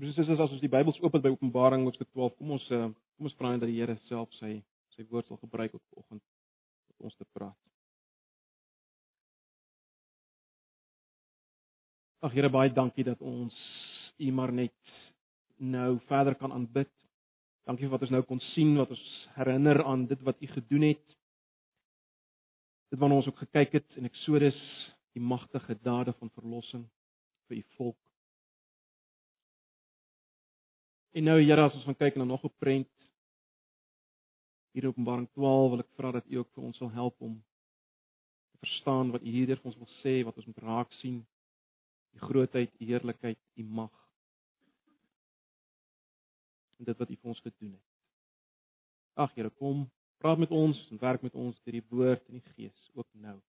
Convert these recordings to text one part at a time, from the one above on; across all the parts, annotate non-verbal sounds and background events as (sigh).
Broers en susters, as ons die Bybels oop het by Openbaring hoofstuk 12, kom ons eh, kom ons vra net dat die Here self sy sy woord sal gebruik op vanoggend om ons te praat. Ag Here, baie dankie dat ons U maar net nou verder kan aanbid. Dankie vir wat ons nou kon sien, wat ons herinner aan dit wat U gedoen het. Dit waarna ons ook gekyk het in Eksodus, die magtige dade van verlossing vir U volk. En nou Here, as ons gaan kyk na nog 'n prent hier in Openbaring 12, wil ek vra dat U ook vir ons sal help om te verstaan wat U hierdeur vir ons wil sê, wat ons moet raak sien, die grootheid, die heerlikheid, die mag. En dit wat U vir ons gedoen het. Ag Here, kom, praat met ons en werk met ons deur die woord en die gees ook nou.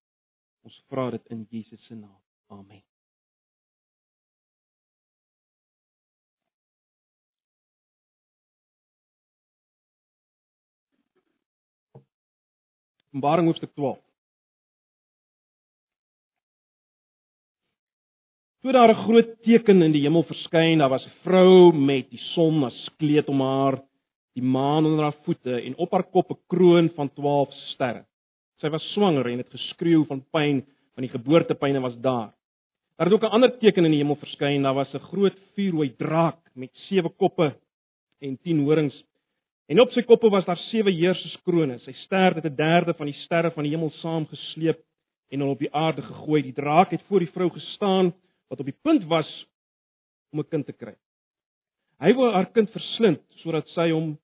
Ons vra dit in Jesus se naam. Amen. Openbaring hoofstuk 12. Toe daar 'n groot teken in die hemel verskyn, daar was 'n vrou met die son as kleed om haar, die maan onder haar voete en op haar kop 'n kroon van 12 sterre. Sy was swanger en het geskreeu van pyn, want die geboortepyne was daar. Daar het ook 'n ander teken in die hemel verskyn, daar was 'n groot vuurrooi draak met sewe koppe en 10 horings En op sy koppe was daar sewe heerserskrones. Sy stert het 'n derde van die sterre van die hemel saamgesleep en hom op die aarde gegooi. Die draak het voor die vrou gestaan wat op die punt was om 'n kind te kry. Hy wou haar kind verslind sodat sy hom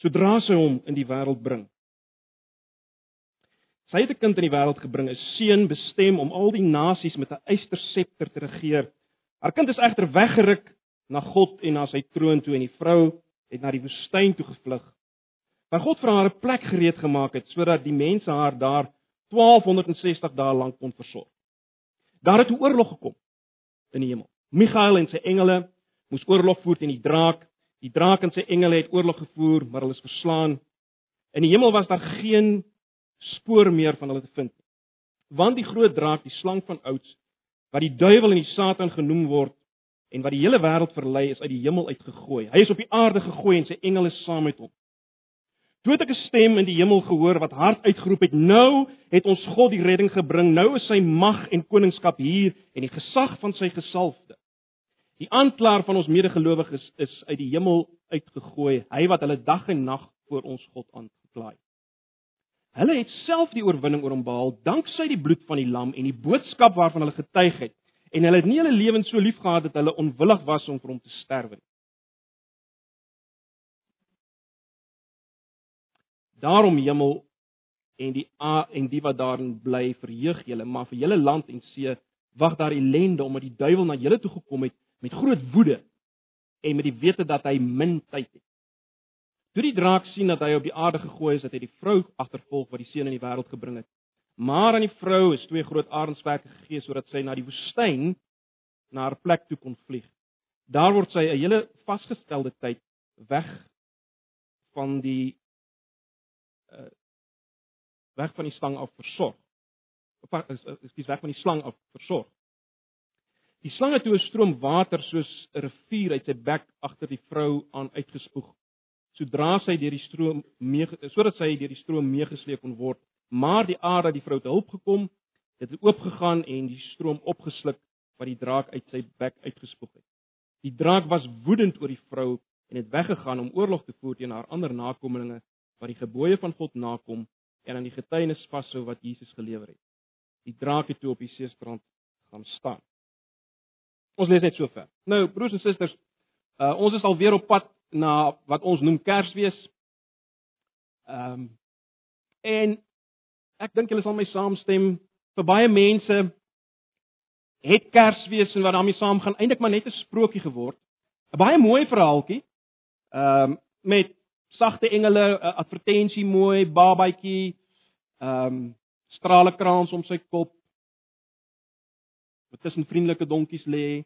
sodra sy hom in die wêreld bring. Sy het 'n kind in die wêreld gebring, 'n seun bestem om al die nasies met 'n eysterscepter te regeer. Haar kind is egter weggeruk na God en na sy troon toe en die vrou het na die woestyn toe gevlug. Maar God vir haar 'n plek gereed gemaak het sodat die mense haar daar 1260 dae lank kon versorg. Daar het 'n oorlog gekom in die hemel. Michael en sy engele moes oorlog voer teen die draak. Die draak en sy engele het oorlog gevoer, maar hulle is verslaan. In die hemel was daar geen spoor meer van hulle te vind nie. Want die groot draak, die slang van ouds, wat die duiwel en die Satan genoem word, en wat die hele wêreld verlei is uit die hemel uitgegooi. Hy is op die aarde gegooi en sy engele saam met hom. Toe het ek 'n stem in die hemel gehoor wat hard uitgeroep het: "Nou het ons God die redding gebring. Nou is sy mag en koningskap hier en die gesag van sy gesalfde. Die aanklaer van ons medegelowiges is, is uit die hemel uitgegooi, hy wat hulle dag en nag voor ons God aangekla het. Hulle het self die oorwinning oor hom behaal danksy die bloed van die lam en die boodskap waarvan hulle getuig het en hulle het nie hulle lewens so lief gehad dat hulle onwillig was om vir hom te sterwe nie. Daarom hemel en die a en die wat daarin bly verheug julle, maar vir julle land en see wag daar ellende omdat die duiwel na julle toe gekom het met groot woede en met die wete dat hy min tyd het. Toe die draak sien dat hy op die aarde gegooi is, het hy die vrou agtervolg wat die seun in die wêreld gebring het. Maar aan die vrou is twee groot arenswerke gegee sodat sy na die woestyn na haar plek toe kon vlieg. Daar word sy 'n hele vasgestelde tyd weg van die uh weg van die slang af versorg. Of is is dis weg van die slang af versorg. Die slang het toe 'n stroom water soos 'n rivier uit sy bek agter die vrou aan uitgespoeg. Sodra sy deur die stroom mee sodat sy deur die stroom meegesleep kon word, maar die aarde het die vrou te hulp gekom, dit het oopgegaan en die stroom opgesluk wat die draak uit sy bek uitgespoeg het. Die draak was woedend oor die vrou en het weggegaan om oorlog te voer teen haar ander nakommelinge wat die gebooie van God nakom en aan die getuienis vashou wat Jesus gelewer het. Die draak het toe op die seestrand gaan staan. Ons lees net so ver. Nou broers en susters, uh, ons is al weer op pad na wat ons noem Kersfees. Ehm um, en ek dink julle sal my saamstem vir baie mense het Kersfees en wat daarmee saamgaan eintlik maar net 'n sprokie geword. 'n Baie mooi verhaaltjie. Ehm um, met sagte engele, advertensie mooi, babatjie, ehm um, strale kraans om sy kop. Wat tussen vriendelike donkies lê.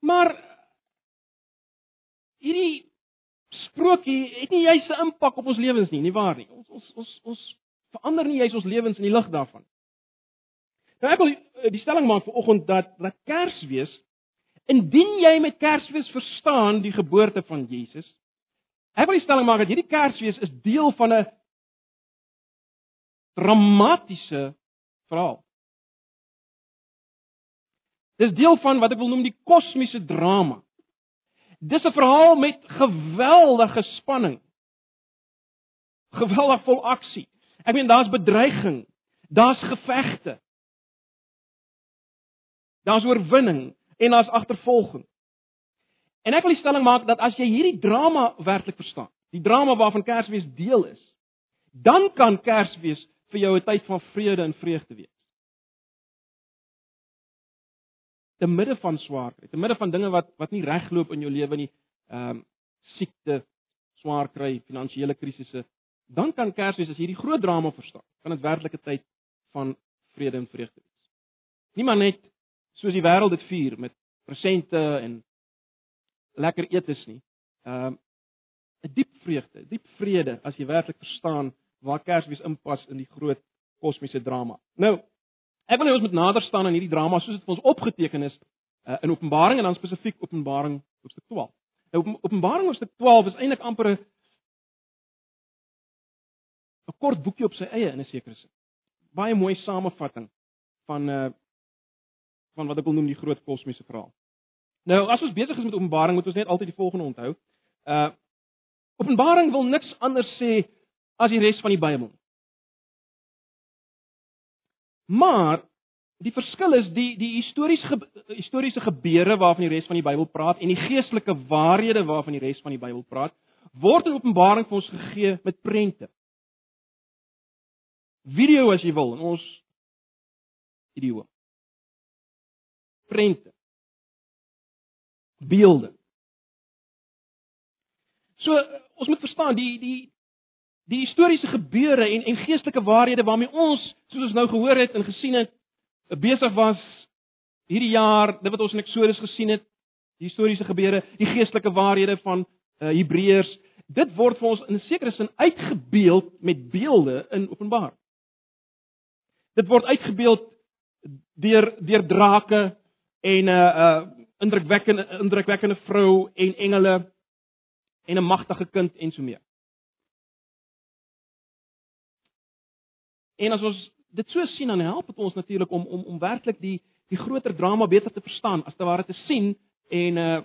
Maar hierdie sprokie het nie juis 'n impak op ons lewens nie, nie waar nie? Ons ons ons ons verander nie juis ons lewens in die lig daarvan. Nou ek wil die stelling maak vir oggend dat dat Kersfees indien jy met Kersfees verstaan die geboorte van Jesus, ek wil die stelling maak dat hierdie Kersfees is deel van 'n dramatiese verhaal. Dis deel van wat ek wil noem die kosmiese drama. Dis 'n verhaal met geweldige spanning. Geweldig vol aksie. Ek meen daar's bedreiging, daar's gevegte. Daar's oorwinning en daar's agtervolging. En ek wil die stelling maak dat as jy hierdie drama werklik verstaan, die drama waarvan Kersfees deel is, dan kan Kersfees vir jou 'n tyd van vrede en vreugde wees. Te midde van swaarkry, te midde van dinge wat wat nie regloop in jou lewe nie, ehm um, siekte, swaar kry, finansiële krisisse, dan kan Kersfees as hierdie groot drama verstaan, kan dit werklik 'n tyd van vrede en vreugde wees. Nie maar net soos die wêreld dit vier met presente en lekker eetes nie. Ehm um, 'n diep vreugde, diep vrede as jy werklik verstaan waar Kersfees inpas in die groot kosmiese drama. Nou, Ek wil hê ons moet nader staan aan hierdie drama soos dit vir ons opgeteken is uh, in Openbaring en dan spesifiek Openbaring hoofstuk 12. Nou Openbaring hoofstuk 12 is eintlik amper 'n 'n kort boekie op sy eie in 'n sekere sin. Baie mooi samevatting van uh van wat ek wil noem die groot kosmiese verhaal. Nou as ons besig is met Openbaring moet ons net altyd die volgende onthou. Uh Openbaring wil niks anders sê as die res van die Bybel. Maar die verskil is die die historiese ge, historiese gebeure waarvan die res van die Bybel praat en die geestelike waarhede waarvan die res van die Bybel praat, word in Openbaring vir ons gegee met prente. Video as jy wil in ons idioom. Prente. Beelde. So ons moet verstaan die die die historiese gebeure en en geestelike waarhede waarmee ons soos ons nou gehoor het en gesien het besig was hierdie jaar, dit wat ons in Eksodus gesien het, die historiese gebeure, die geestelike waarhede van uh, Hebreërs, dit word vir ons in 'n sekere sin uitgebeeld met beelde in Openbaring. Dit word uitgebeeld deur deur drake en 'n uh, uh, indrukwekkende indrukwekkende vrou en engele en 'n magtige kind en so meer. En as ons dit so sien dan help dit ons natuurlik om om om werklik die die groter drama beter te verstaan, as te ware te sien en uh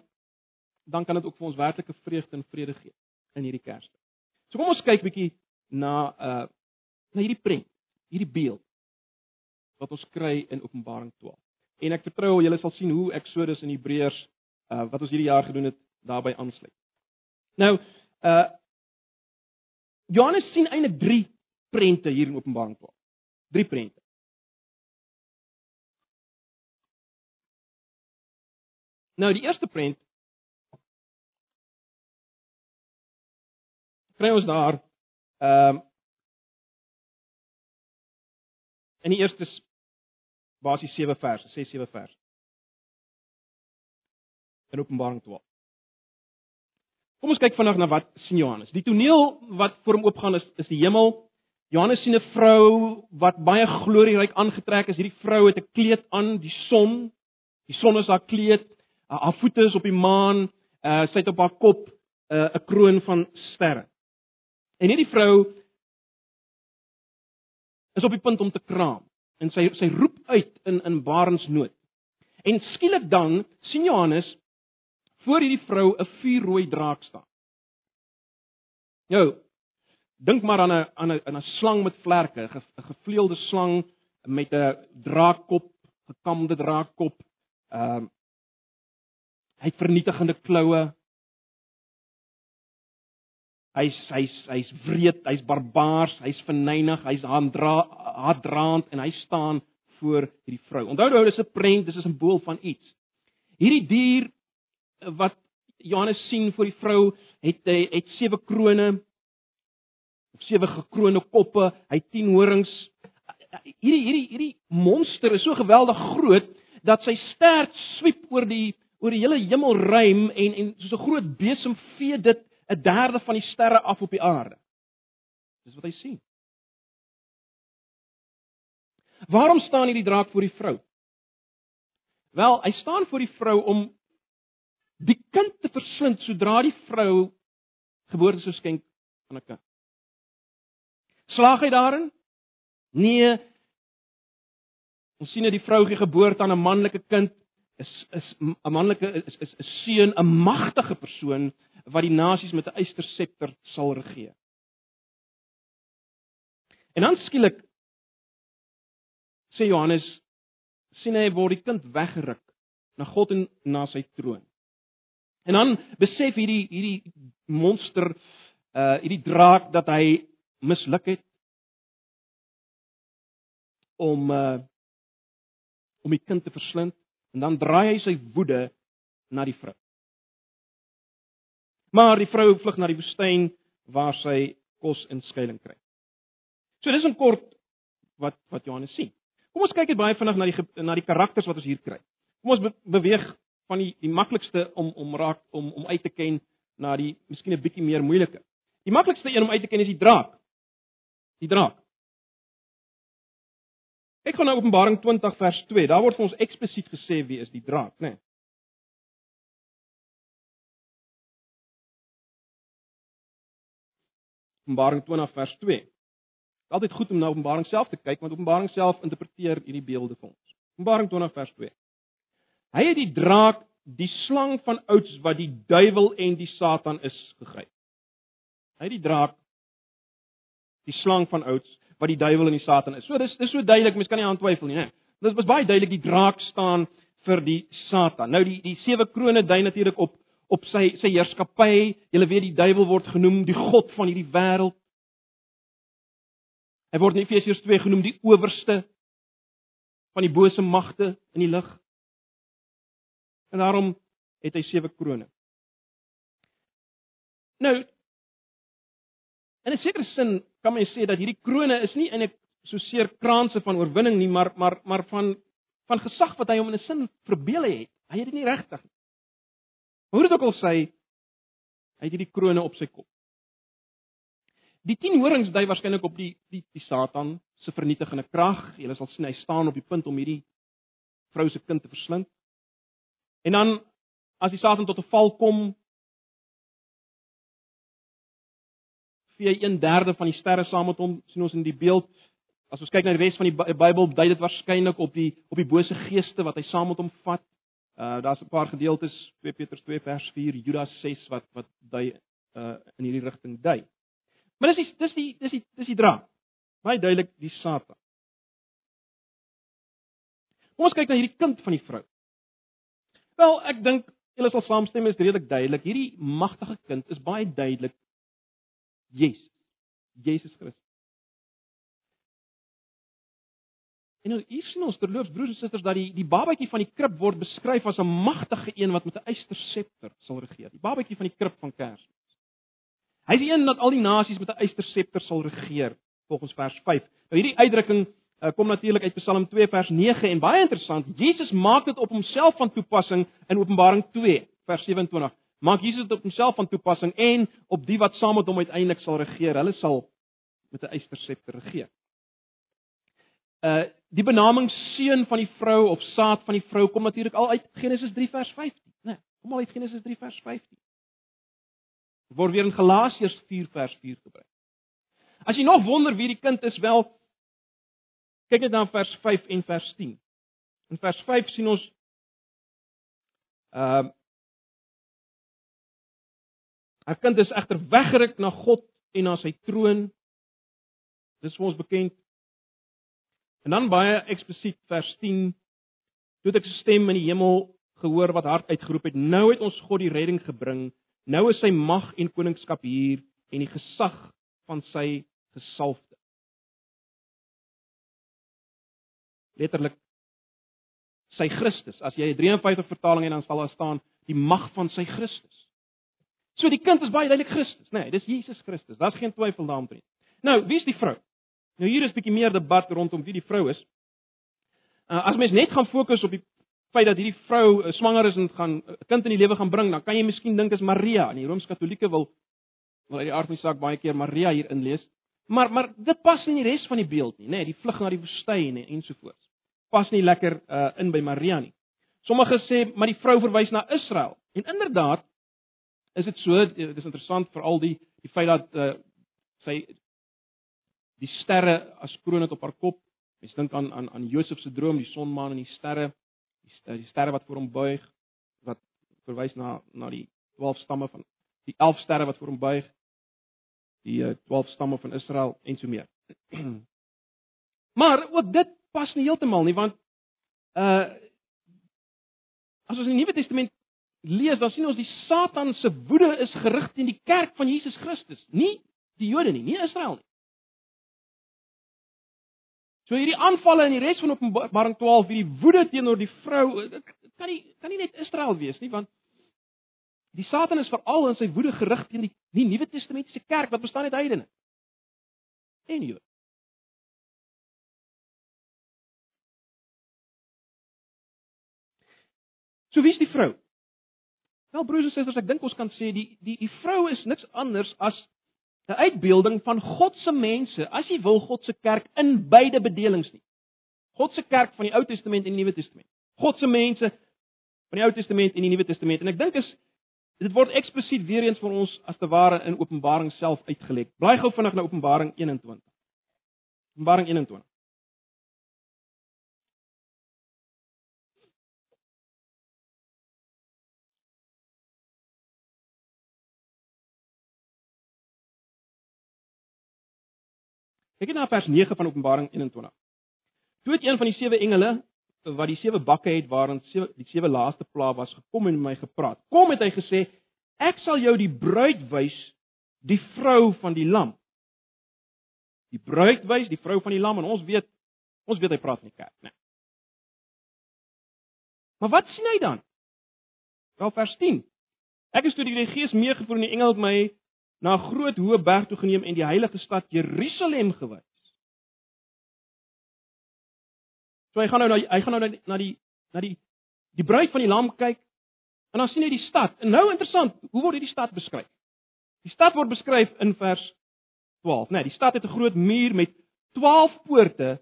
dan kan dit ook vir ons werklike vreugde en vrede gee in hierdie Kersfees. So kom ons kyk bietjie na uh na hierdie prent, hierdie beeld wat ons kry in Openbaring 12. En ek vertrou julle sal sien hoe Eksodus en Hebreërs uh wat ons hierdie jaar gedoen het daarbey aansluit. Nou uh Johannes sien eintlik 3 prente hier in Openbaring 12. Drie prente. Nou die eerste prent kry ons daar ehm um, in die eerste basies 7 verse, 6 7 verse. In Openbaring 12. Kom ons kyk vinnig na wat sien Johannes. Die toneel wat voor hom oopgaan is is die hemel Johannes sien 'n vrou wat baie glorieryk aangetrek is. Hierdie vrou het 'n kleed aan, die son. Die son is haar kleed. Haar voete is op die maan. Uh, sy het op haar kop uh, 'n uh, kroon van sterre. En hierdie vrou is op die punt om te kraam en sy sy roep uit in in barensnood. En skielik dan sien Johannes voor hierdie vrou 'n vuurrooi draak staan. Nou, dink maar aan 'n aan 'n 'n slang met vlerke, 'n gevleelde slang met 'n draakkop, gekamde draakkop. Ehm uh, hy het vernietigende kloue. Hy's hy's hy's wreed, hy's barbaars, hy's verneig, hy's haatdraand en hy staan voor hierdie vrou. Onthou nou, dis 'n prent, dis 'n simbool van iets. Hierdie dier wat Johannes sien voor die vrou het het sewe krone sewe gekroonde koppe, hy 10 horings. Hierdie hierdie hierdie monster is so geweldig groot dat sy stert swiep oor die oor die hele hemelruim en en soos 'n groot besem vee dit 'n derde van die sterre af op die aarde. Dis wat hy sien. Waarom staan hierdie draak voor die vrou? Wel, hy staan voor die vrou om die kind te verslind sodra die vrou geboorte sou skenk aan 'n kind. Slaag hy daarin? Nee. Ons sien dat die vrou gee geboorte aan 'n manlike kind is is 'n manlike is is 'n seun, 'n magtige persoon wat die nasies met 'n eysterscepter sal regeer. En dan skielik sê Johannes sien hy word die kind weggeruk na God en na sy troon. En dan besef hierdie hierdie monster uh hierdie draak dat hy misluk het om uh om die kind te verslind en dan draai hy sy woede na die vrou. Maar die vrou vlug na die woestyn waar sy kos en skuilings kry. So dis 'n kort wat wat Johannes sien. Kom ons kyk net baie vinnig na die na die karakters wat ons hier kry. Kom ons be, beweeg van die die maklikste om om raak om om uit te ken na die miskien 'n bietjie meer moeilike. Die maklikste een om uit te ken is die draak. Die draak. Ek gaan nou Openbaring 20 vers 2. Daar word vir ons eksplisiet gesê wie is die draak, né? Nee. Openbaring 20 vers 2 altyd goed om na Openbaring self te kyk want Openbaring self interpreteer hierdie beelde vir ons. Openbaring 20 vers 2. Hy het die draak, die slang van ouds wat die duiwel en die Satan is gegryp. Hy het die draak die slang van ouds wat die duiwel en die Satan is. So dis dis so duidelik, mens kan nie aan twyfel nie, né? Dit was baie duidelik die draak staan vir die Satan. Nou die die sewe krones dui natuurlik op op sy sy heerskappy. Jy weet die duiwel word genoem die god van hierdie wêreld. Hy word in Efesiërs 2 genoem die owerste van die bose magte in die lig. En daarom het hy sewe krones. Nou in 'n sekere sin kan mens sê dat hierdie krones is nie eintlik so seer kraanse van oorwinning nie, maar maar maar van van gesag wat hy hom in 'n sin verbeel het. Hy het dit nie regtig nie. Hoe dit ook al sê, hy het hierdie krones op sy kop. Die 10 horings dui waarskynlik op die die die Satan se vernietigende krag. Jy sal sien hy staan op die punt om hierdie vrou se kind te verslind. En dan as die Satan tot 'n val kom, vee hy 1/3 van die sterre saam met hom, sien ons in die beeld. As ons kyk na die res van die Bybel, dui dit waarskynlik op die op die bose geeste wat hy saam met hom vat. Uh daar's 'n paar gedeeltes, 2 Petrus 2 vers 4, Judas 6 wat wat dui uh in hierdie rigting dui. Maar dis die dis die dis die dis die draak. Baie duidelik die Satan. Kom ons kyk na hierdie kind van die vrou. Wel, ek dink julle sal saamstem is redelik duidelik. Hierdie magtige kind is baie duidelik Jesus. Jesus Christus. En nou hier sien ons terloops broers en susters dat die die babatjie van die krib word beskryf as 'n magtige een wat met 'n eysterscepter sal regeer. Die babatjie van die krib van Kersfees. Hy is een dat al die nasies met 'n eysterscepter sal regeer volgens vers 5. Nou hierdie uitdrukking uh, kom natuurlik uit Psalm 2 vers 9 en baie interessant, Jesus maak dit op homself van toepassing in Openbaring 2 vers 27. Maak Jesus dit op homself van toepassing en op die wat saam met hom uiteindelik sal regeer. Hulle sal met 'n eysterscepter regeer. Uh die benaming seun van die vrou of saad van die vrou kom natuurlik al uit Genesis 3 vers 15, né? Nee, kom al uit Genesis 3 vers 15 word weer in Galasiërs 4 vers 4 gebruik. As jy nog wonder wie die kind is, wel kyk net na vers 5 en vers 10. In vers 5 sien ons ehm uh, 'n kind is egter weggeruk na God en na sy troon. Dis vir ons bekend. En dan baie eksplisiet vers 10 toe ek 'n stem in die hemel gehoor wat hard uitgeroep het: "Nou het ons God die redding gebring Nou is sy mag en koningskap hier en die gesag van sy gesalfde. Letterlik sy Christus. As jy 'n 53 vertaling het dan sal daar staan die mag van sy Christus. So die kind is baie duidelik Christus, nê? Nee, dis Jesus Christus. Daar's geen twyfel daaroor nie. Nou, wie is die vrou? Nou hier is 'n bietjie meer debat rondom wie die vrou is. Uh, as mens net gaan fokus op die feit dat hierdie vrou eh, swanger is en gaan 'n eh, kind in die lewe gaan bring, dan kan jy miskien dink is Maria. En die Rooms-Katolieke wil wil uit die aard van die saak baie keer Maria hier inlees. Maar maar dit pas nie in die res van die beeld nie, nê, nee, die vlug na die woestyn en ensovoorts. Pas nie lekker uh, in by Maria nie. Sommige sê maar die vrou verwys na Israel. En inderdaad is dit so, dit is interessant veral die die feit dat uh, sy die sterre as kroon het op haar kop. Mens dink aan aan aan Josef se droom, die son, maan en die sterre, die die sterre wat voor hom buig wat verwys na na die 12 stamme van die 11 sterre wat voor hom buig, die 12 uh, stamme van Israel en so meer. (clears throat) maar ook dit pas nie heeltemal nie want uh as ons in die Nuwe Testament lees, dan sien ons die Satan se woede is gerig teen die kerk van Jesus Christus, nie die Jode nie, nie Israel nie. So hierdie aanvalle in die res van Openbaring 12, hierdie woede teenoor die vrou, dit kan nie kan nie net Israel wees nie, want die Satan is veral in sy woede gerig teen die nie Nuwe Testamentiese kerk wat bestaan uit heidene. En Jode. So wie is die vrou? Wel broers en susters, ek dink ons kan sê die die die vrou is niks anders as 'n uitbeelding van God se mense, as jy wil God se kerk in beide bedelings nie. God se kerk van die Ou Testament en die Nuwe Testament. God se mense van die Ou Testament en die Nuwe Testament. En ek dink is dit word eksplisiet weer eens vir ons as te ware in Openbaring self uitgelek. Blaai gou vinnig na Openbaring 21. Openbaring 21. Kyk net na vers 9 van Openbaring 21. Toe het een van die sewe engele wat die sewe bakke het waarin sewe die sewe laaste plaag was gekom en met my gepraat. Kom het hy gesê, ek sal jou die bruid wys, die vrou van die lam. Die bruid wys, die vrou van die lam en ons weet ons weet hy praat van die kerk, né? Nee. Maar wat sien hy dan? Wel vers 10. Ek is toe die Gees meegevoer en die engel het my na 'n groot hoë berg toe geneem en die heilige stad Jerusalem gewys. So hy gaan nou na hy gaan nou na die na die die bruid van die lam kyk en dan sien hy die stad. En nou interessant, hoe word hierdie stad beskryf? Die stad word beskryf in vers 12, né? Nee, die stad het 'n groot muur met 12 poorte.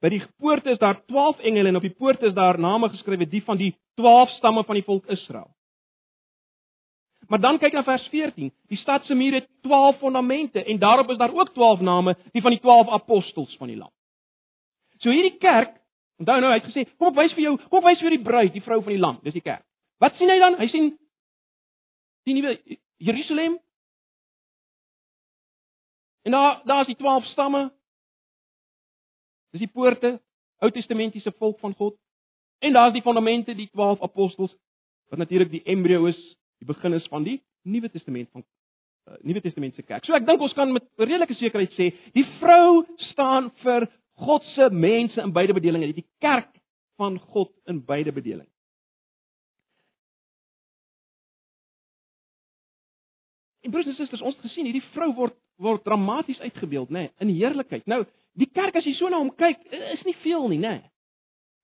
By die poorte is daar 12 engele en op die poorte is daar name geskrywe, die van die 12 stamme van die volk Israel. Maar dan kyk na vers 14. Die stad se muur het 12 fondamente en daarop is daar ook 12 name, die van die 12 apostels van die Lam. So hierdie kerk, onthou nou hy het gesê, kom ek wys vir jou, kom ek wys vir die bruid, die vrou van die Lam, dis die kerk. Wat sien hy dan? Hy sien die nuwe Jerusalem. En daar daar's die 12 stamme. Dis die poorte, Ou Testamentiese volk van God. En daar's die fondamente, die 12 apostels wat natuurlik die embrio is die begin is van die Nuwe Testament van uh, Nuwe Testament se kerk. So ek dink ons kan met redelike sekerheid sê, die vrou staan vir God se mense in beide bedelinge, die kerk van God in beide bedelinge. En broers en susters, ons het gesien hierdie vrou word word dramaties uitgebeeld, nê, nee, in heerlikheid. Nou, die kerk as jy so na hom kyk, is nie veel nie, nê. Nee.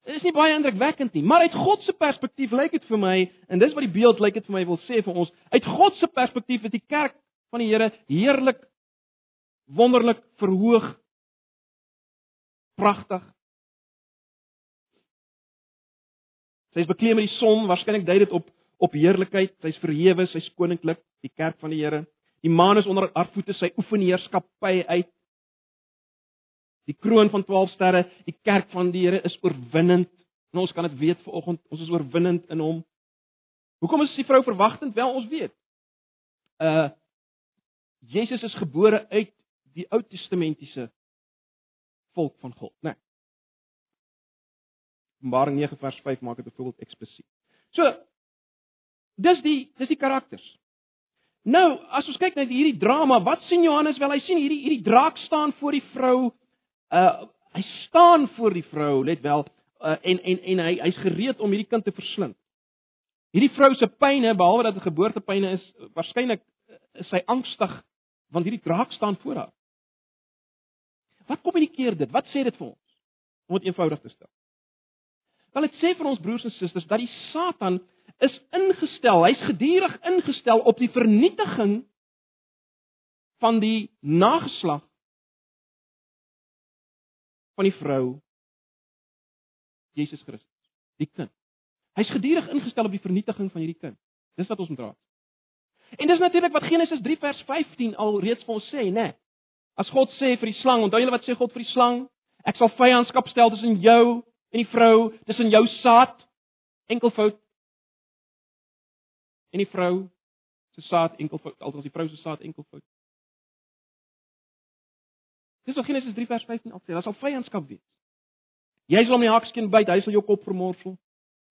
Dit is nie baie indrukwekkend nie, maar uit God se perspektief lyk dit vir my en dis wat die beeld lyk dit vir my wil sê vir ons. Uit God se perspektief is die kerk van die Here heerlik wonderlik verhoog pragtig. Sy is bekleed met die son, waarskynlik dui dit op op heerlikheid. Sy's verhewe, sy's koninklik, die kerk van die Here. Die maan is onder haar voete, sy oefen heerskappy uit. Die kroon van 12 sterre, die kerk van die Here is oorwinnend. En ons kan dit weet vanoggend, ons is oorwinnend in hom. Hoekom is die vrou verwagtend? Wel, ons weet. Uh Jesus is gebore uit die Ou Testamentiese volk van God, né? Nee. Openbaring 9 vers 5 maak dit byvoorbeeld eksplisiet. So dis die dis die karakters. Nou, as ons kyk na hierdie drama, wat sien Johannes wel? Hy sien hierdie hierdie draak staan voor die vrou uh hy staan voor die vrou, let wel, uh, en en en hy hy's gereed om hierdie kind te verslind. Hierdie vrou se pyne, behalwe dat dit geboortepyne is, waarskynlik is sy angstig want hierdie draak staan voor haar. Wat kommunikeer dit? Wat sê dit vir ons? Om dit eenvoudig te stel. Wel dit sê vir ons broers en susters dat die Satan is ingestel, hy's gedurig ingestel op die vernietiging van die nageslag van die vrou Jesus Christus, die kind. Hy's gedurig ingestel op die vernietiging van hierdie kind. Dis wat ons moet raak. En dis natuurlik wat Genesis 3 vers 15 al reeds vir ons sê, né? Nee. As God sê vir die slang, onthou julle wat sê God vir die slang? Ek sal vyandskap stel tussen jou en die vrou, tussen jou saad enkelvoud en die vrou se saad enkelvoud, althans die vrou se saad enkelvoud. Dis wat Genesis 3 vers 15 al sê, daar sal vyandskap wees. Jy sal hom die hakskeen byt, hy sal jou kop vermorsel.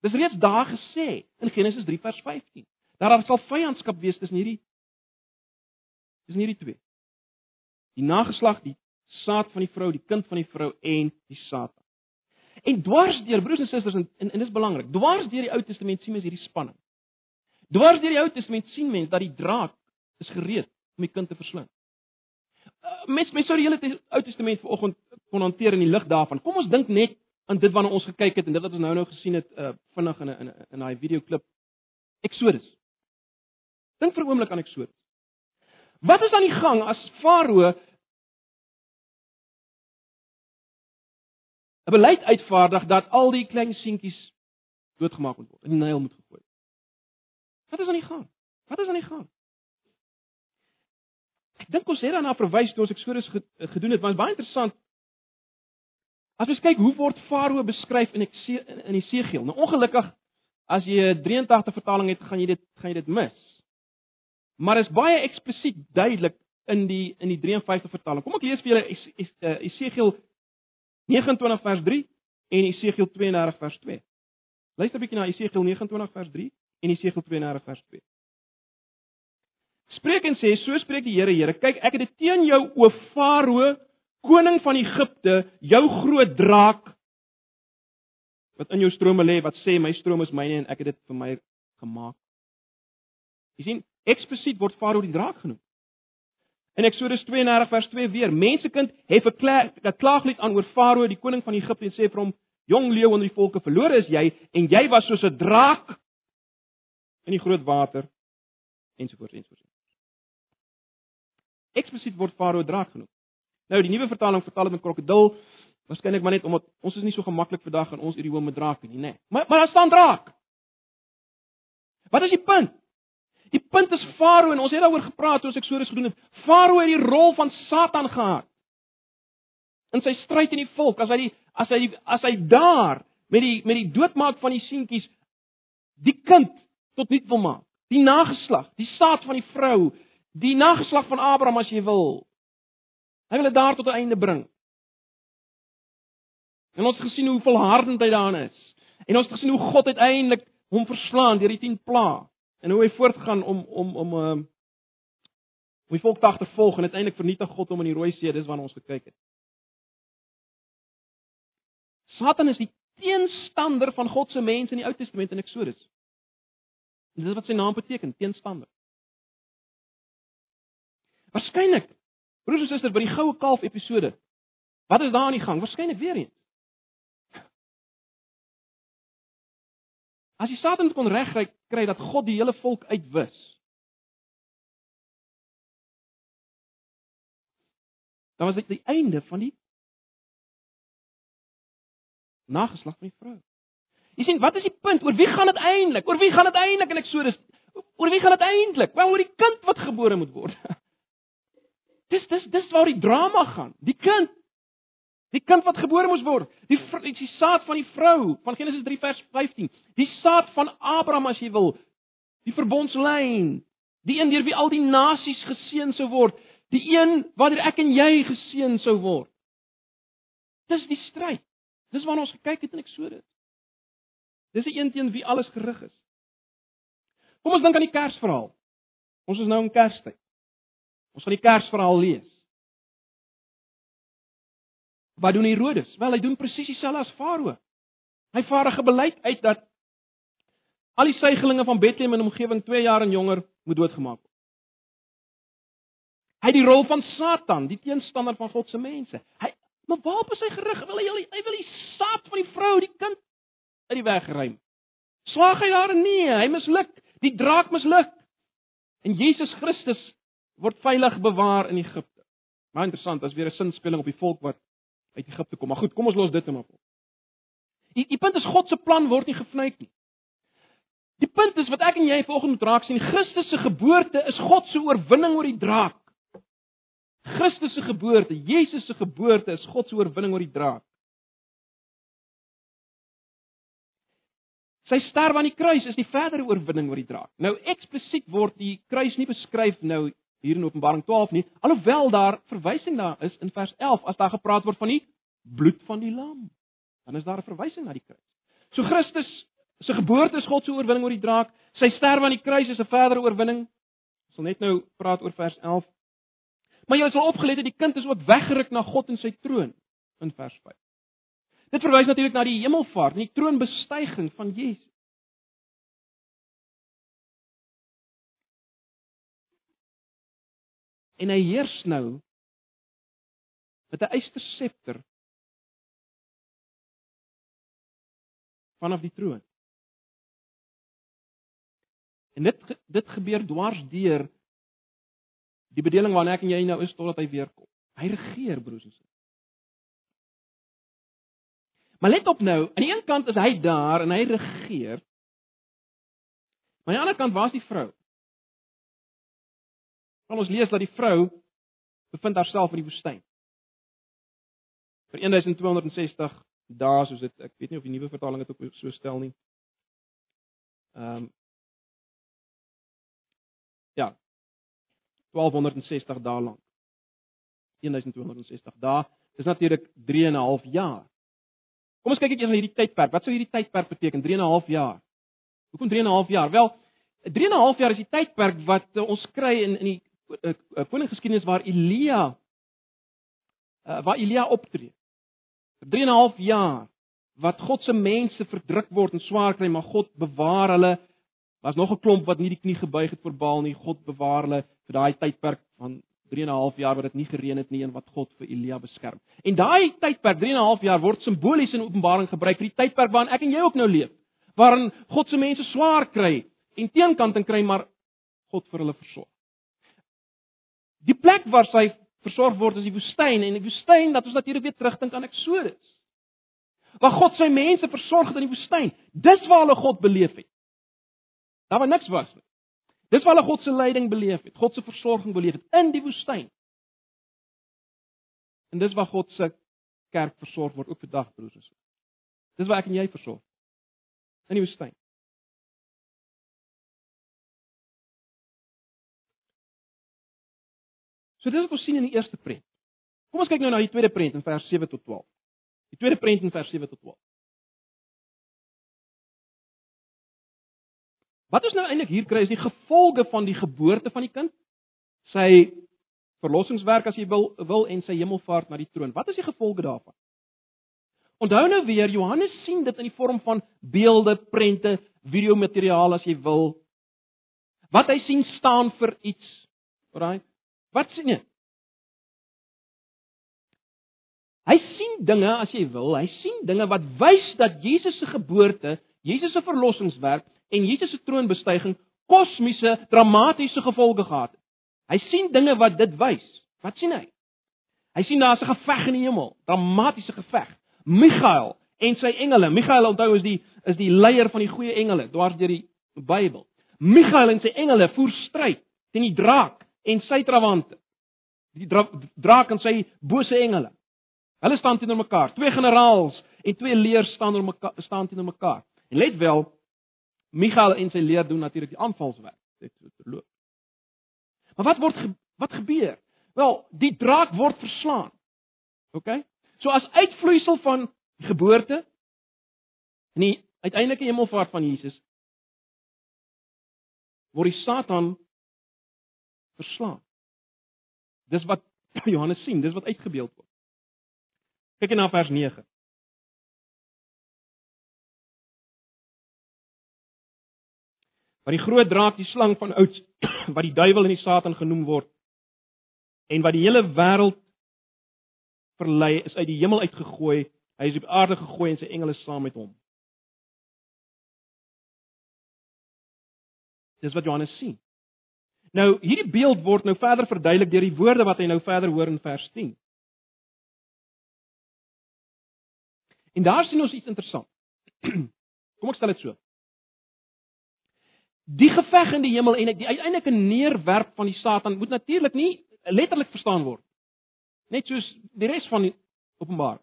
Dis reeds daar gesê in Genesis 3 vers 15. Daar sal vyandskap wees tussen hierdie tussen hierdie twee. Die nageslag, die saad van die vrou, die kind van die vrou en die Satan. En dwars deur broers en susters en en, en dis belangrik. Dwars deur die Ou Testament sien mens hierdie spanning. Dwars deur die Ou Testament sien mens dat die draak is gereed om die kind te verslind. Uh, mens mens sou die hele Ou Testament vanoggend kon hanteer in die lig daarvan. Kom ons dink net aan dit waarna ons gekyk het en dit wat ons nou nou gesien het uh, vinnig in 'n in daai videoklip Exodus. Dink vir 'n oomblik aan Exodus. Wat is aan die gang as Farao 'n beleid uitvaardig dat al die klein seentjies doodgemaak moet word, in die Nyl moet gegooi. Wat is aan die gang? Wat is aan die gang? Ek dink ons het daarna verwys toe ons Eksodus gedoen het, maar baie interessant. As ons kyk hoe word Farao beskryf in in Esegiel. Nou ongelukkig as jy 'n 83 vertaling het, gaan jy dit gaan jy dit mis. Maar is baie eksplisiet duidelik in die in die 53 vertaling. Kom ek lees vir julle Esegiel 29 vers 3 en Esegiel 32 vers 2. Luister 'n bietjie na Esegiel 29 vers 3 en Esegiel 32 vers 2. Spreek en sê, so spreek die Here, Here, kyk, ek het dit teen jou o Farao, koning van Egipte, jou groot draak wat in jou strome lê, wat sê my stroom is myne en ek het dit vir my gemaak. Jy sien, eksplisiet word Farao die draak genoem. In Eksodus 32 vers 2 weer: Mensekind, hef 'n klaaglied aan oor Farao, die koning van Egipte en sê vir hom: Jong leeu onder die volke, verlore is jy en jy was soos 'n draak in die groot water ensovoorts ensovoorts. Eksplisiet word Farao draak genoem. Nou die nuwe vertaling vertaal dit met krokodil, waarskynlik maar net omdat ons is nie so gemaklik vandag in ons idiome met draak nie, nê. Nee. Maar maar daar staan draak. Wat is die punt? Die punt is Farao en ons het daaroor gepraat toe ons Eksodus gedoen het. Farao het die rol van Satan gehad. In sy stryd teen die volk, as hy die as hy as hy daar met die met die doodmaak van die seentjies die kind tot nut wil maak. Die nageslag, die saad van die vrou, die nageslag van Abraham as jy wil. Hy wil dit daar tot 'n einde bring. En ons het gesien hoe volhardend hy daarin is. En ons het gesien hoe God uiteindelik hom verslaan deur die 10 plaae en hoe hy voortgaan om om om uh om die volk te agtervolg en uiteindelik vernietig God hom in die Rooi See, dis waarna ons gekyk het. Satan is die teenstander van God se mense in die Ou Testament in Eksodus. En dis wat sy naam beteken, teenstander. Waarskynlik, broers en susters, by die goue kalf episode. Wat is daar aan die gang? Waarskynlik weer eens. As die Satan kon regkry kry dat God die hele volk uitwis. Dan was dit die einde van die nageslag van die vrou. Jy sien, wat is die punt? Oor wie gaan dit eintlik? Oor wie gaan dit eintlik in Eksodus? Oor wie gaan dit eintlik? Wel oor die kind wat gebore moet word. (laughs) Dis dis dis waar die drama gaan. Die kind Die kind wat gebore moes word, die die saad van die vrou van Genesis 3 vers 15. Die saad van Abraham as jy wil. Die verbondslyn. Die een deur wie al die nasies geseën sou word, die een waardeur ek en jy geseën sou word. Dis die stryd. Dis waarna ons gekyk het in Eksodus. Dis die een teen wie alles gerig is. Kom ons dink aan die Kersverhaal. Ons is nou in Kerstyd. Ons gaan die Kersverhaal lees. Wat doen Herodes? Wel, hy doen presies dieselfde as Farao. Hy vaardig 'n beleid uit dat al die suigelinge van Bethlehem en omgewing 2 jaar en jonger moet doodgemaak word. Hy het die rol van Satan, die teenstander van God se mense. Hy maar waarop is hy gerig? Wil hy hy wil die saad van die vrou, die kind uit die weg ruim. Slaag hy daar nie? Hy misluk. Die draak misluk. En Jesus Christus word veilig bewaar in Egipte. Maar interessant, as weer 'n sinspeling op die volk wat uit Egipte kom. Maar goed, kom ons los dit net maar op. Die die punt is God se plan word nie gevnuik nie. Die punt is wat ek en jy vanoggend moet raak sien, Christus se geboorte is God se oorwinning oor die draak. Christus se geboorte, Jesus se geboorte is God se oorwinning oor die draak. Sy sterf aan die kruis is die verdere oorwinning oor die draak. Nou eksplisiet word die kruis nie beskryf nou hier in Openbaring 12 nie, alhoewel daar verwysing daar is in vers 11 as daar gepraat word van die bloed van die lam. Dan is daar 'n verwysing na die kruis. So Christus se geboorte is God se oorwinning oor die draak, sy sterf aan die kruis is 'n verdere oorwinning. Ons sal net nou praat oor vers 11. Maar jy sal opgelet het die kind is ook weggeruk na God en sy troon in vers 5. Dit verwys natuurlik na die hemelvaart, die troonbestyging van Jesus. En hy heers nou met 'n eyster scepter vanaf die troon. En dit dit gebeur dwars deur die bedeling waarna ek en jy nou is totdat hy weer kom. Hy regeer broers en susters. Maar let op nou, aan die een kant is hy daar en hy regeer. Maar aan die ander kant, waar's die vrou? Want ons lees dat die vrou bevind haarself in die woestyn. Vir 1260 dae soos dit ek weet nie of die nuwe vertaling dit ook so stel nie. Ehm um, Ja. 1260 dae lank. 1260 dae. Dis natuurlik 3 en 'n half jaar. Kom ons kyk eers na hierdie tydperk. Wat sou hierdie tydperk beteken? 3 en 'n half jaar. Hoekom 3 en 'n half jaar? Wel, 3 en 'n half jaar is die tydperk wat uh, ons kry in in die uh, uh, koninggeskiedenis waar Elia uh, waar Elia optree. Vir 3 en 'n half jaar wat God se mense verdruk word en swaar kry, maar God bewaar hulle. Was nog 'n klomp wat nie die knie gebuig het voor Baal nie. God bewaar hulle vir daai tydperk van 3 en 'n half jaar wat dit nie gereën het nie en wat God vir Elia beskerm. En daai tydperk 3 en 'n half jaar word simbolies in Openbaring gebruik vir die tydperk waarin ek en jy ook nou leef, waarin God se mense swaar kry en teenkanting kry maar God vir hulle versorg. Die plek waar sy versorg word is die woestyn en die woestyn dat ons natuurlik weer terugdink aan Eksodus. Waar God sy mense versorg het in die woestyn. Dis waar hulle God beleef het. Daar waar niks was nie. Dis waar hulle God se leiding beleef het, God se versorging beleef het in die woestyn. En dis waar God se kerk versorg word ook vandag broers en susters. Dis waar ek en jy versorg. In die woestyn. So dis wat ons sien in die eerste prent. Kom ons kyk nou na die tweede prent in vers 7 tot 12. Die tweede prent in vers 7 tot 12. Wat ons nou eintlik hier kry is die gevolge van die geboorte van die kind, sy verlossingswerk as jy wil wil en sy hemelvaart na die troon. Wat is die gevolge daarvan? Onthou nou weer Johannes sien dit in die vorm van beelde, prente, videomateriaal as jy wil. Wat hy sien staan vir iets. Alraai. Wat sien jy? Hy sien dinge as jy wil, hy sien dinge wat wys dat Jesus se geboorte, Jesus se verlossingswerk en Jesus se troonbestyging kosmiese dramatiese gevolge gehad het. Hy sien dinge wat dit wys. Wat sien hy? Hy sien daar's 'n geveg in die hemel, dramatiese geveg. Michael en sy engele. Michael onthou is die is die leier van die goeie engele dwars deur die Bybel. Michael en sy engele voer stryd teen die draak en sy trawante. Die dra draak en sy bose engele. Hulle staan teenoor mekaar. Twee generaals en twee leers staan teenoor mekaar staan teenoor mekaar. En let wel, Michael en sy leer doen natuurlik die aanvalswerk. Dit so verloop. Maar wat word wat gebeur? Wel, die draak word verslaan. OK? So as uitvloeisel van geboorte en die uiteindelike hemelvaart van Jesus word die Satan verslaan. Dis wat (laughs) Johannes sien, dis wat uitgebeeld word. Kyk na vers 9. wat die groot draak, die slang van ouds, (clears throat) wat die duiwel en die Satan genoem word en wat die hele wêreld verlei, is uit die hemel uitgegooi. Hy is op aarde gegooi en sy engele saam met hom. Dis wat Johannes sien. Nou, hierdie beeld word nou verder verduidelik deur die woorde wat hy nou verder hoor in vers 10. En daar sien ons iets interessant. (clears throat) Kom ek stel dit so. Die geveg in die hemel en die uiteindelike neerwerp van die Satan moet natuurlik nie letterlik verstaan word. Net soos die res van die Openbaring.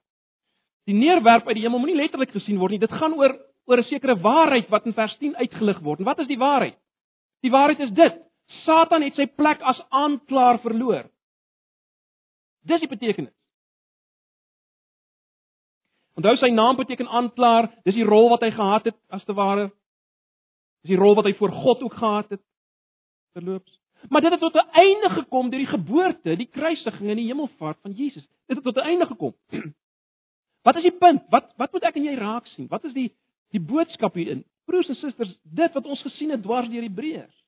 Die neerwerp uit die hemel moenie letterlik gesien word nie. Dit gaan oor oor 'n sekere waarheid wat in vers 10 uitgelig word. En wat is die waarheid? Die waarheid is dit: Satan het sy plek as aanklaer verloor. Dis die betekenis. Onthou sy naam beteken aanklaer, dis die rol wat hy gehad het as te ware. Dis die rol wat hy voor God ook gehad het terloops. Maar dit het tot 'n einde gekom deur die geboorte, die kruisiging en die hemelvaart van Jesus. Dit het tot 'n einde gekom. (clears throat) Wat is die punt? Wat wat moet ek en jy raak sien? Wat is die die boodskap hierin? Broers en susters, dit wat ons gesien het dwars deur Hebreërs.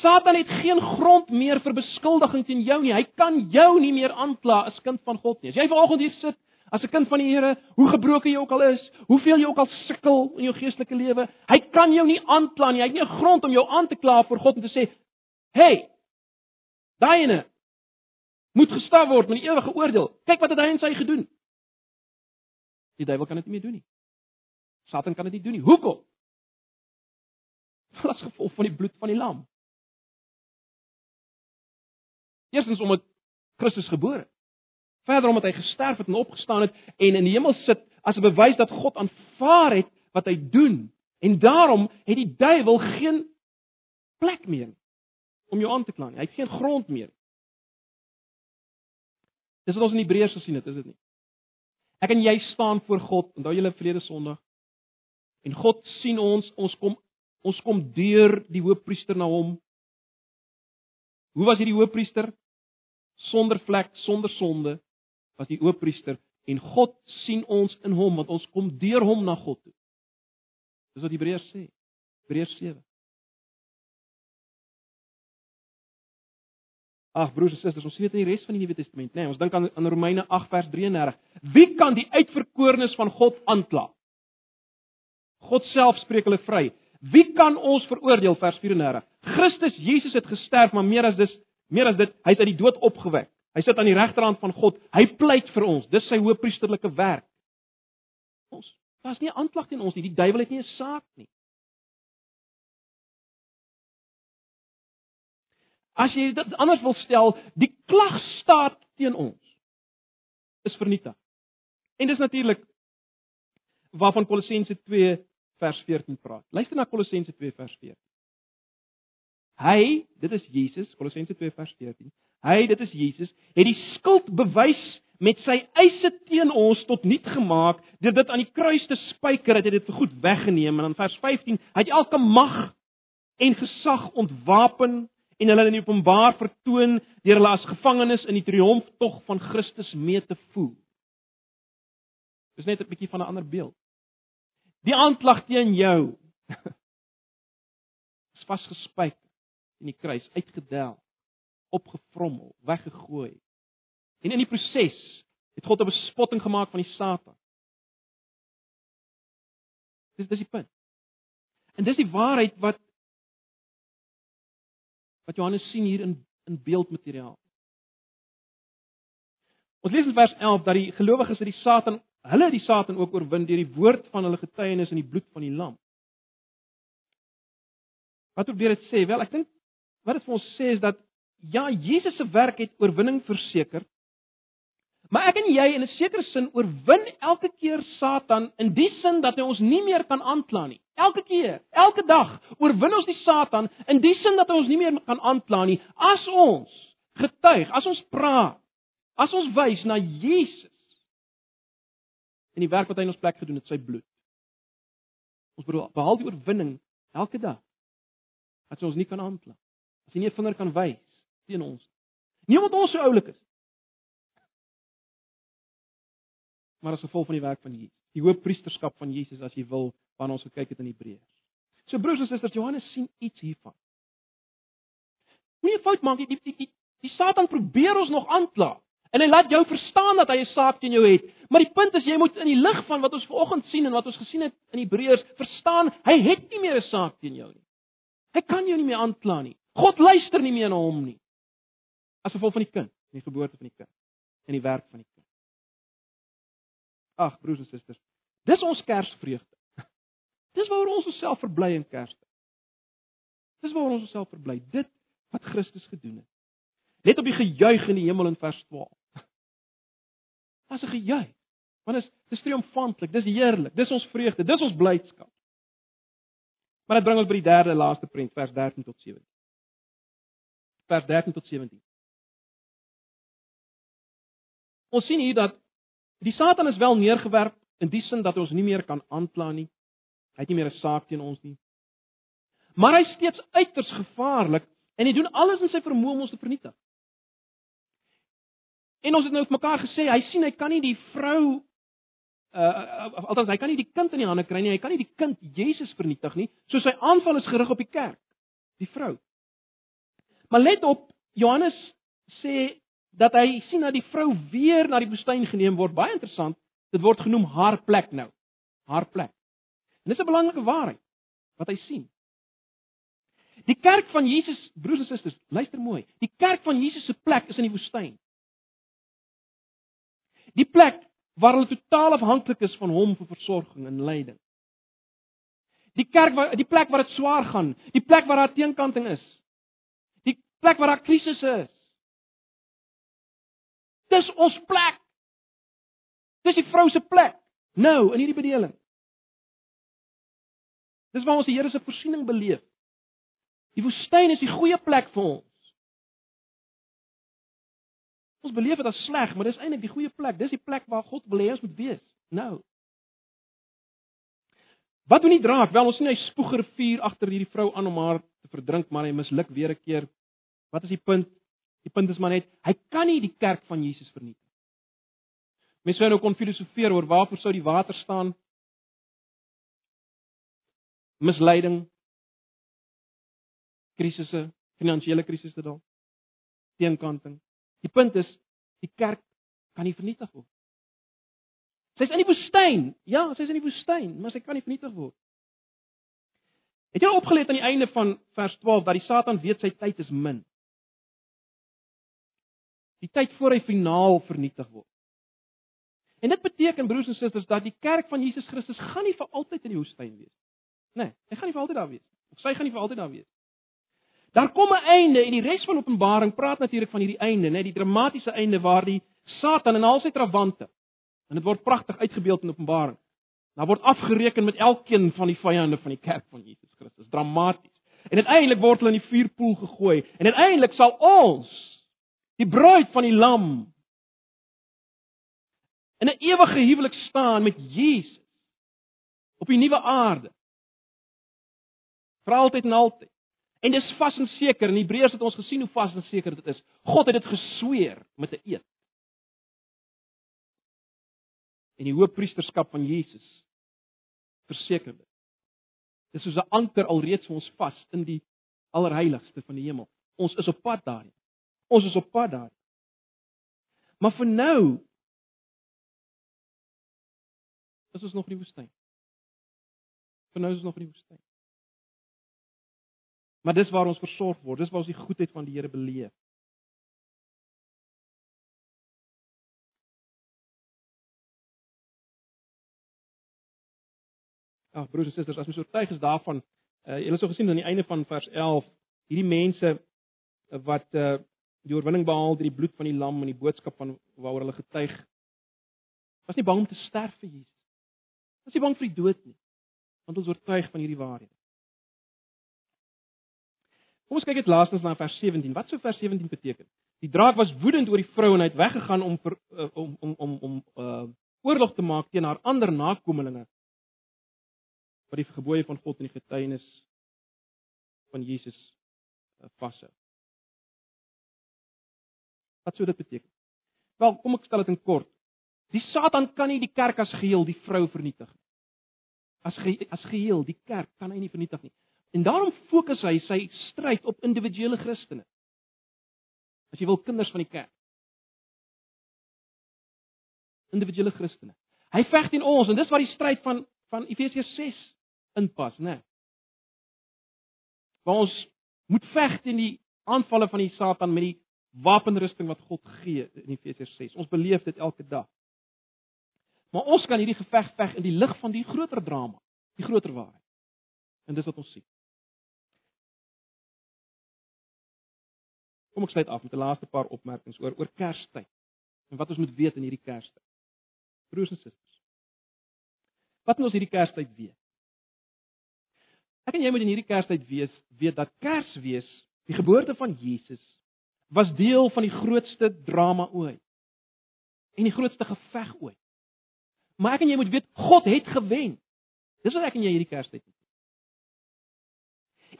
Satan het geen grond meer vir beskuldiging teen jou nie. Hy kan jou nie meer aankla as kind van God nie. As jy vanoggend hier sit as 'n kind van die Here, hoe gebroken jy ook al is, hoeveel jy ook al sukkel in jou geestelike lewe, hy kan jou nie aankla nie. Hy het nie 'n grond om jou aan te kla voor God en te sê, "Hey, daai ene moet gestraf word met die ewige oordeel. Kyk wat het hy en sy gedoen." Die duiwel kan dit nie meer doen nie. Satan kan dit nie doen nie. Hoekom? As gevolg van die bloed van die lam. Eerstens omdat Christus gebore het. Verder omdat hy gesterf het en opgestaan het en in die hemel sit as 'n bewys dat God aanvaar het wat hy doen. En daarom het die duiwel geen plek meer om jou aan te kla nie. Hy het geen grond meer. Dis wat ons in Hebreërs gesien het, is dit nie? Ek en jy staan voor God, onthou julle vrede Sondag. En God sien ons, ons kom ons kom deur die hoofpriester na hom. Hoe was hierdie hoofpriester? Sonder vlek, sonder sonde was die hoofpriester en God sien ons in hom want ons kom deur hom na God toe. Dis wat Hebreërs sê. Hebreërs 7. Ag broers en susters, ons weet in die res van die Nuwe Testament, nê, nee, ons dink aan aan Romeine 8 vers 33. Wie kan die uitverkorenes van God aankla? God self spreek hulle vry. Wie kan ons veroordeel vers 34? Christus Jesus het gesterf, maar meer as dis, meer as dit, hy's uit die dood opgewek. Hy sit aan die regterhand van God. Hy pleit vir ons. Dis sy hoëpriesterlike werk. Ons, daar's nie aanklag teen ons nie. Die duiwel het nie 'n saak nie. As jy dit anders wil stel, die klag staat teen ons is vernietig. En dis natuurlik waarvan Kolossense 2 vers 14 praat. Luister na Kolossense 2 vers 14. Hy, dit is Jesus, Kolossense 2 vers 14. Hy, dit is Jesus, het die skuld bewys met sy eise teen ons tot niet gemaak deur dit aan die kruis te spyker het hy dit vir goed weggeneem en dan vers 15 hy het elke mag en gesag ontwapen en hulle in openbaar vertoon deur hulle as gevangenes in die triomftog van Christus mee te voer. Dis net 'n bietjie van 'n ander beeld. Die aanklag teen jou (laughs) is vasgespyk in die kruis, uitgedel, opgevrommel, weggegooi. En in die proses het God 'n bespotting gemaak van die Satan. Dis dis die punt. En dis die waarheid wat wat Johannes sien hier in in beeldmateriaal. Ons lees in vers 11 dat die gelowiges het die Satan Hulle die Satan ook oorwin deur die woord van hulle getuienis en die bloed van die lam. Wat probeer dit sê? Wel, ek dink wat dit vir ons sê is dat ja, Jesus se werk het oorwinning verseker. Maar ek en jy in 'n sekere sin oorwin elke keer Satan in die sin dat hy ons nie meer kan aankla nie. Elke keer, elke dag oorwin ons die Satan in die sin dat hy ons nie meer kan aankla nie as ons getuig, as ons praat, as ons wys na Jesus en die werk wat hy in ons plek gedoen het, sy bloed. Ons behaal die oorwinning elke dag. Dat ons nie kan aankla. As jy nie 'n vinger kan wys teen ons nie. Nie omdat ons so oulik is. Maar as gevolg van die werk van Jesus. Die hoofpriesterskap van Jesus as jy wil, waarna ons gekyk het in Hebreërs. So broers en susters, Johannes sien iets hiervan. Moenie fout maak, die die die, die, die Satan probeer ons nog aankla. En hy laat jou verstaan dat hy 'n saak teen jou het. Maar die punt is jy moet in die lig van wat ons vanoggend sien en wat ons gesien het in Hebreërs verstaan, hy het nie meer 'n saak teen jou nie. Hy kan jou nie meer aankla nie. God luister nie meer na hom nie. As gevolg van die kind, die geboorte van die kind en die werk van die kind. Ag broers en susters, dis ons Kersvreugde. (laughs) Dis waaroor ons osself verbly in Kerstyd. Dis waar ons onsself verbly, dit wat Christus gedoen het. Let op die gejuig in die hemel in vers 12. (laughs) Daar's 'n gejuig. Want dit is dis triomfantlik, dis heerlik, dis ons vreugde, dis ons blydskap. Maar dit bring ons by die derde laaste prent, vers 13 tot 17. Vers 13 tot 17. Ons sien hier dat die Satan is wel neergewerp in die sin dat ons nie meer kan aankla nie. Hy het nie meer 'n saak teen ons nie. Maar hy is steeds uiters gevaarlik en hy doen alles in sy vermoë om ons te vernietig. En ons het nou vir mekaar gesê, hy sien hy kan nie die vrou uh althans hy kan nie die kind in die hande kry nie. Hy kan nie die kind Jesus vernietig nie. So sy aanval is gerig op die kerk, die vrou. Maar let op, Johannes sê dat hy sien dat die vrou weer na die woestyn geneem word. Baie interessant. Dit word genoem haar plek nou. Haar plek. En dis 'n belangrike waarheid wat hy sien. Die kerk van Jesus, broers en susters, luister mooi. Die kerk van Jesus se plek is in die woestyn. Die plek waar hulle totaal afhanklik is van hom vir versorging en leiding. Die kerk waar die plek waar dit swaar gaan, die plek waar daar teenkanting is. Plek waar daar krisisse is. Dis ons plek. Dis die vrou se plek nou in hierdie bedeling. Dis waar ons die Here se voorsiening beleef. Die woestyn is die goeie plek vir ons. Ons beleef dit as sleg, maar dis eintlik die goeie plek. Dis die plek waar God wil hê ons moet wees. Nou. Wat doen die draak? Wel, ons sien hy spoeg 'n rivier agter hierdie vrou aan om haar te verdrink, maar hy misluk weer 'n keer. Wat is die punt? Die punt is maar net, hy kan nie die kerk van Jesus vernietig. Mense sou nou kon filosofeer oor waarvoor sou die water staan? Misleiding, krisisse, finansiële krisisse dalk, teenkanting. Die punt is die kerk kan nie vernietig word. Sy's in die woestyn. Ja, sy's in die woestyn, maar sy kan nie vernietig word. Het jy opgelet aan die einde van vers 12 dat die Satan weet sy tyd is min? Die tyd voor hy finaal vernietig word. En dit beteken broers en susters dat die kerk van Jesus Christus gaan nie vir altyd in die woestyn wees. Nee, hy gaan nie vir altyd daar wees. Of sy gaan nie vir altyd daar wees. Daar kom 'n einde en die res van Openbaring praat natuurlik van hierdie einde, net die dramatiese einde waar die Satan en al sy trawante en dit word pragtig uitgebeeld in Openbaring. Daar word afgereken met elkeen van die vyande van die kerk van Jesus Christus. Dramaties. En uiteindelik word hulle in die vuurpoel gegooi en uiteindelik sal ons die bruid van die lam in 'n ewige huwelik staan met Jesus op die nuwe aarde. Vir altyd en altyd. En dis vas en seker. In Hebreërs het ons gesien hoe vas en seker dit is. God het dit gesweer met 'n eed. En die hoëpriesterskap van Jesus verseker dit. Dis soos 'n anker alreeds vir ons vas in die allerheiligste van die hemel. Ons is op pad daarheen. Ons is op pad daar. Maar vir nou is ons nog in die woestyn. Vir nou is ons nog in die woestyn. Maar dis waar ons versorg word. Dis waar ons die goedheid van die Here beleef. Ag broers en susters, as ons oortuig is daarvan, uh, julle het al gesien aan die einde van vers 11, hierdie mense wat uh, die oorwinning behaal deur die bloed van die lam en die boodskap van waaroor hulle getuig, was nie bang om te sterf vir Jesus. Was nie bang vir die dood nie, want ons oortuig van hierdie waarheid. Kom ons kyk net laastens na vers 17. Wat sou vers 17 beteken? Die draak was woedend oor die vrou en hy het weggegaan om ver, uh, om om om om uh oorlog te maak teen haar ander nakommelinge wat die gebooie van God en die getuienis van Jesus uh, vashou. Wat sou dit beteken? Wel, kom ek stel dit in kort. Die Satan kan nie die kerk as geheel die vrou vernietig nie. As ge, as geheel die kerk kan hy nie vernietig nie. En daarom fokus hy sy stryd op individuele Christene. As jy wil kinders van die kerk. Individuele Christene. Hy veg teen ons en dis waar die stryd van van Efesiërs 6 inpas, né? Nee. Waar ons moet veg teen die aanvalle van die Satan met die wapenrusting wat God gee in Efesiërs 6. Ons beleef dit elke dag. Maar ons kan hierdie geveg veg in die lig van die groter drama, die groter waarheid. En dis wat ons sien. Kom ek sluit af met 'n laaste paar opmerkings oor oor Kerstyd en wat ons moet weet in hierdie Kerstyd. Broers en susters. Wat moet ons hierdie Kerstyd weet? Ek en jy moet in hierdie Kerstyd weet weet dat Kersfees, die geboorte van Jesus, was deel van die grootste drama ooit. En die grootste geveg ooit. Maar ek en jy moet weet God het gewen. Dis wat ek en jy hierdie Kerstyd moet.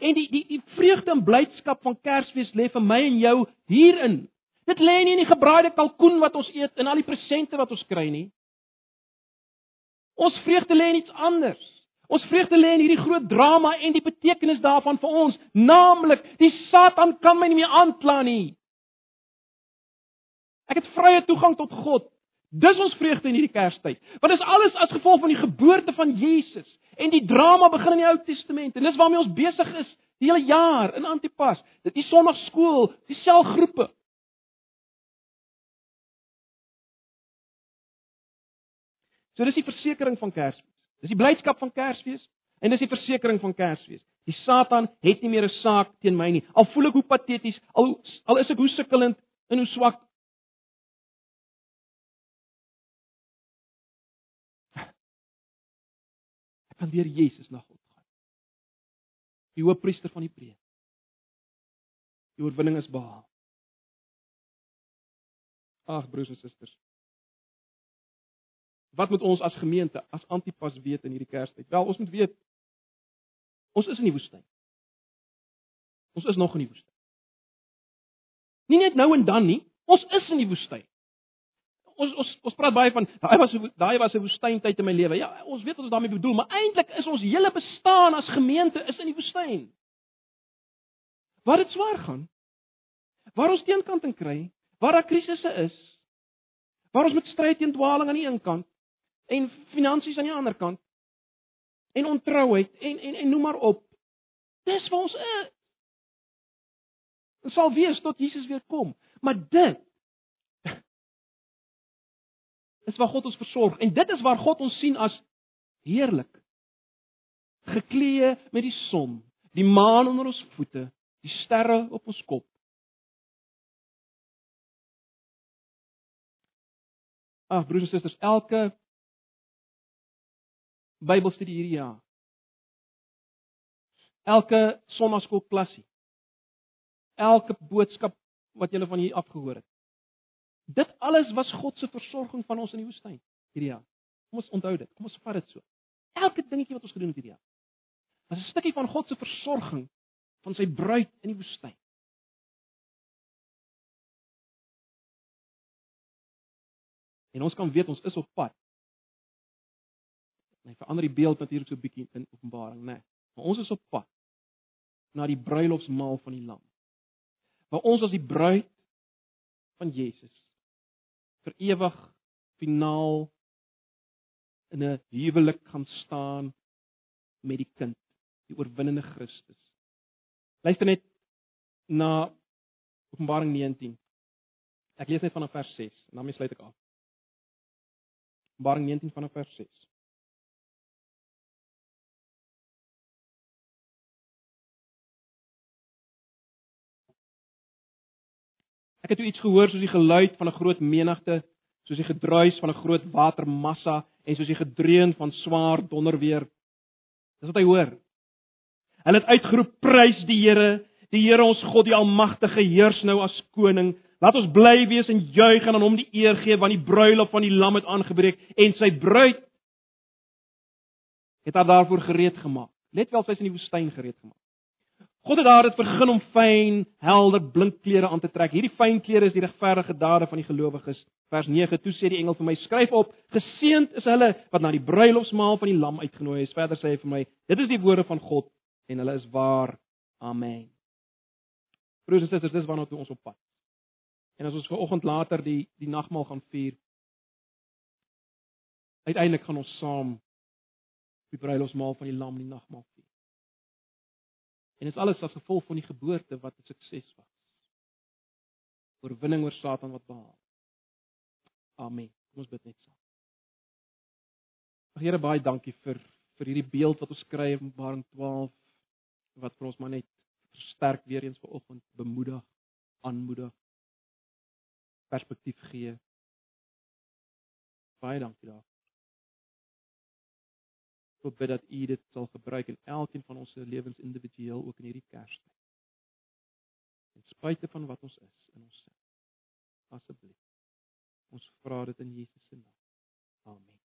En die die die vreugde en blydskap van Kersfees lê vir my en jou hierin. Dit lê nie in die gebraaide kalkoen wat ons eet en al die presente wat ons kry nie. Ons vreugde lê in iets anders. Ons vreugde lê in hierdie groot drama en die betekenis daarvan vir ons, naamlik die Satan kan my nie meer aankla nie. Ek het vrye toegang tot God. Dis ons vreugde in hierdie Kerstyd. Want dit is alles as gevolg van die geboorte van Jesus en die drama begin in die Ou Testament en dis waarmee ons besig is die hele jaar in Antipas. Dit is Sondagskool, die selgroepe. So dis die versekering van Kersfees. Dis die blydskap van Kersfees en dis die versekering van Kersfees. Die Satan het nie meer 'n saak teen my nie. Al voel ek hoe pateties, al al is ek hoe sukkelend en hoe swak. Kan deur Jesus na God gaan. Die hoofpriester van die breë. Die oorwinning is behaal. Ag broers en susters. Wat moet ons as gemeente, as Antipas weet in hierdie Kerstyd? Wel, ons moet weet ons is in die woestyn. Ons is nog in die woestyn. Nie net nou en dan nie, ons is in die woestyn. Ons ons ons praat baie van daai was daai was 'n woestyntyd in my lewe. Ja, ons weet wat ons daarmee bedoel, maar eintlik is ons hele bestaan as gemeente is in die woestyn. Waar dit swaar gaan. Waar ons teenkant en kry, waar daar krisisse is. Waar ons met stryd teen dwaling aan die een kant en finansies aan die ander kant en ontrouheid en en en noem maar op. Dis waar ons is. Dit sal wees tot Jesus weer kom. Maar dit is waar God ons versorg en dit is waar God ons sien as heerlik. Geklee met die son, die maan onder ons voete, die sterre op ons kop. Ag broers en susters, elke Bybelstudie hierdie jaar. Elke sonnaskoolklassie. Elke boodskap wat jy van hier afgehoor het. Dit alles was God se versorging van ons in die woestyn hierdie jaar. Kom ons onthou dit. Kom ons vat dit so. Elke dingetjie wat ons gedoen het hierdie jaar. Was 'n stukkie van God se versorging van sy bruid in die woestyn. En ons kan weet ons is op pad Hy verander die beeld natuurlik so 'n bietjie in Openbaring, né? Nee. Maar ons is op pad na die bruilofsmaal van die Lam. Waar ons as die bruid van Jesus vir ewig finaal in 'n huwelik gaan staan met die kind, die oorwinnende Christus. Luister net na Openbaring 19. Ek lees net vanaf vers 6 en dan sluit ek af. Openbaring 19 vanaf vers 6. Ek het toe iets gehoor soos die geluid van 'n groot menigte, soos die gedruis van 'n groot watermassa en soos die gedreun van swaar donderweer. Dis wat hy hoor. Hulle het uitgeroep: "Prys die Here, die Here ons God, die Almagtige, heers nou as koning. Laat ons bly wees en juig en aan hom die eer gee want die bruilof van die Lam het aangebreek en sy bruid het haar daarvoor gereed gemaak. Let wel, sy is in die woestyn gereed gemaak. God het daar dit begin om fyn, helder, blink klere aan te trek. Hierdie fyn klere is die regverdige dade van die gelowiges. Vers 9: Toe sê die engel vir my: "Skryf op: Geseënd is hulle wat na die bruilofsmaal van die Lam uitgenooi is." Verder sê hy vir my: "Dit is die woorde van God en hulle is waar." Amen. Broers en susters, dis waarna toe ons op pad. En as ons vanoggend later die die nagmaal gaan vier, uiteindelik gaan ons saam die bruilofsmaal van die Lam die nagmaal. En dit is alles as gevolg van die geboorte wat 'n sukses was. Oorwinning oor Satan wat behaal. Amen. Kom ons bid net saam. Ag Here, baie dankie vir vir hierdie beeld wat ons kry in Openbaring 12 wat vir ons maar net versterk weer eens vanoggend bemoedig. aanmoedig, perspektief gee. Baie dankie daarvoor. Ek bid dat U dit sal gebruik in elkeen van ons se lewens individueel ook in hierdie Kerstyd. Ten spyte van wat ons is in ons sin. Asseblief. Ons vra dit in Jesus se naam. Amen.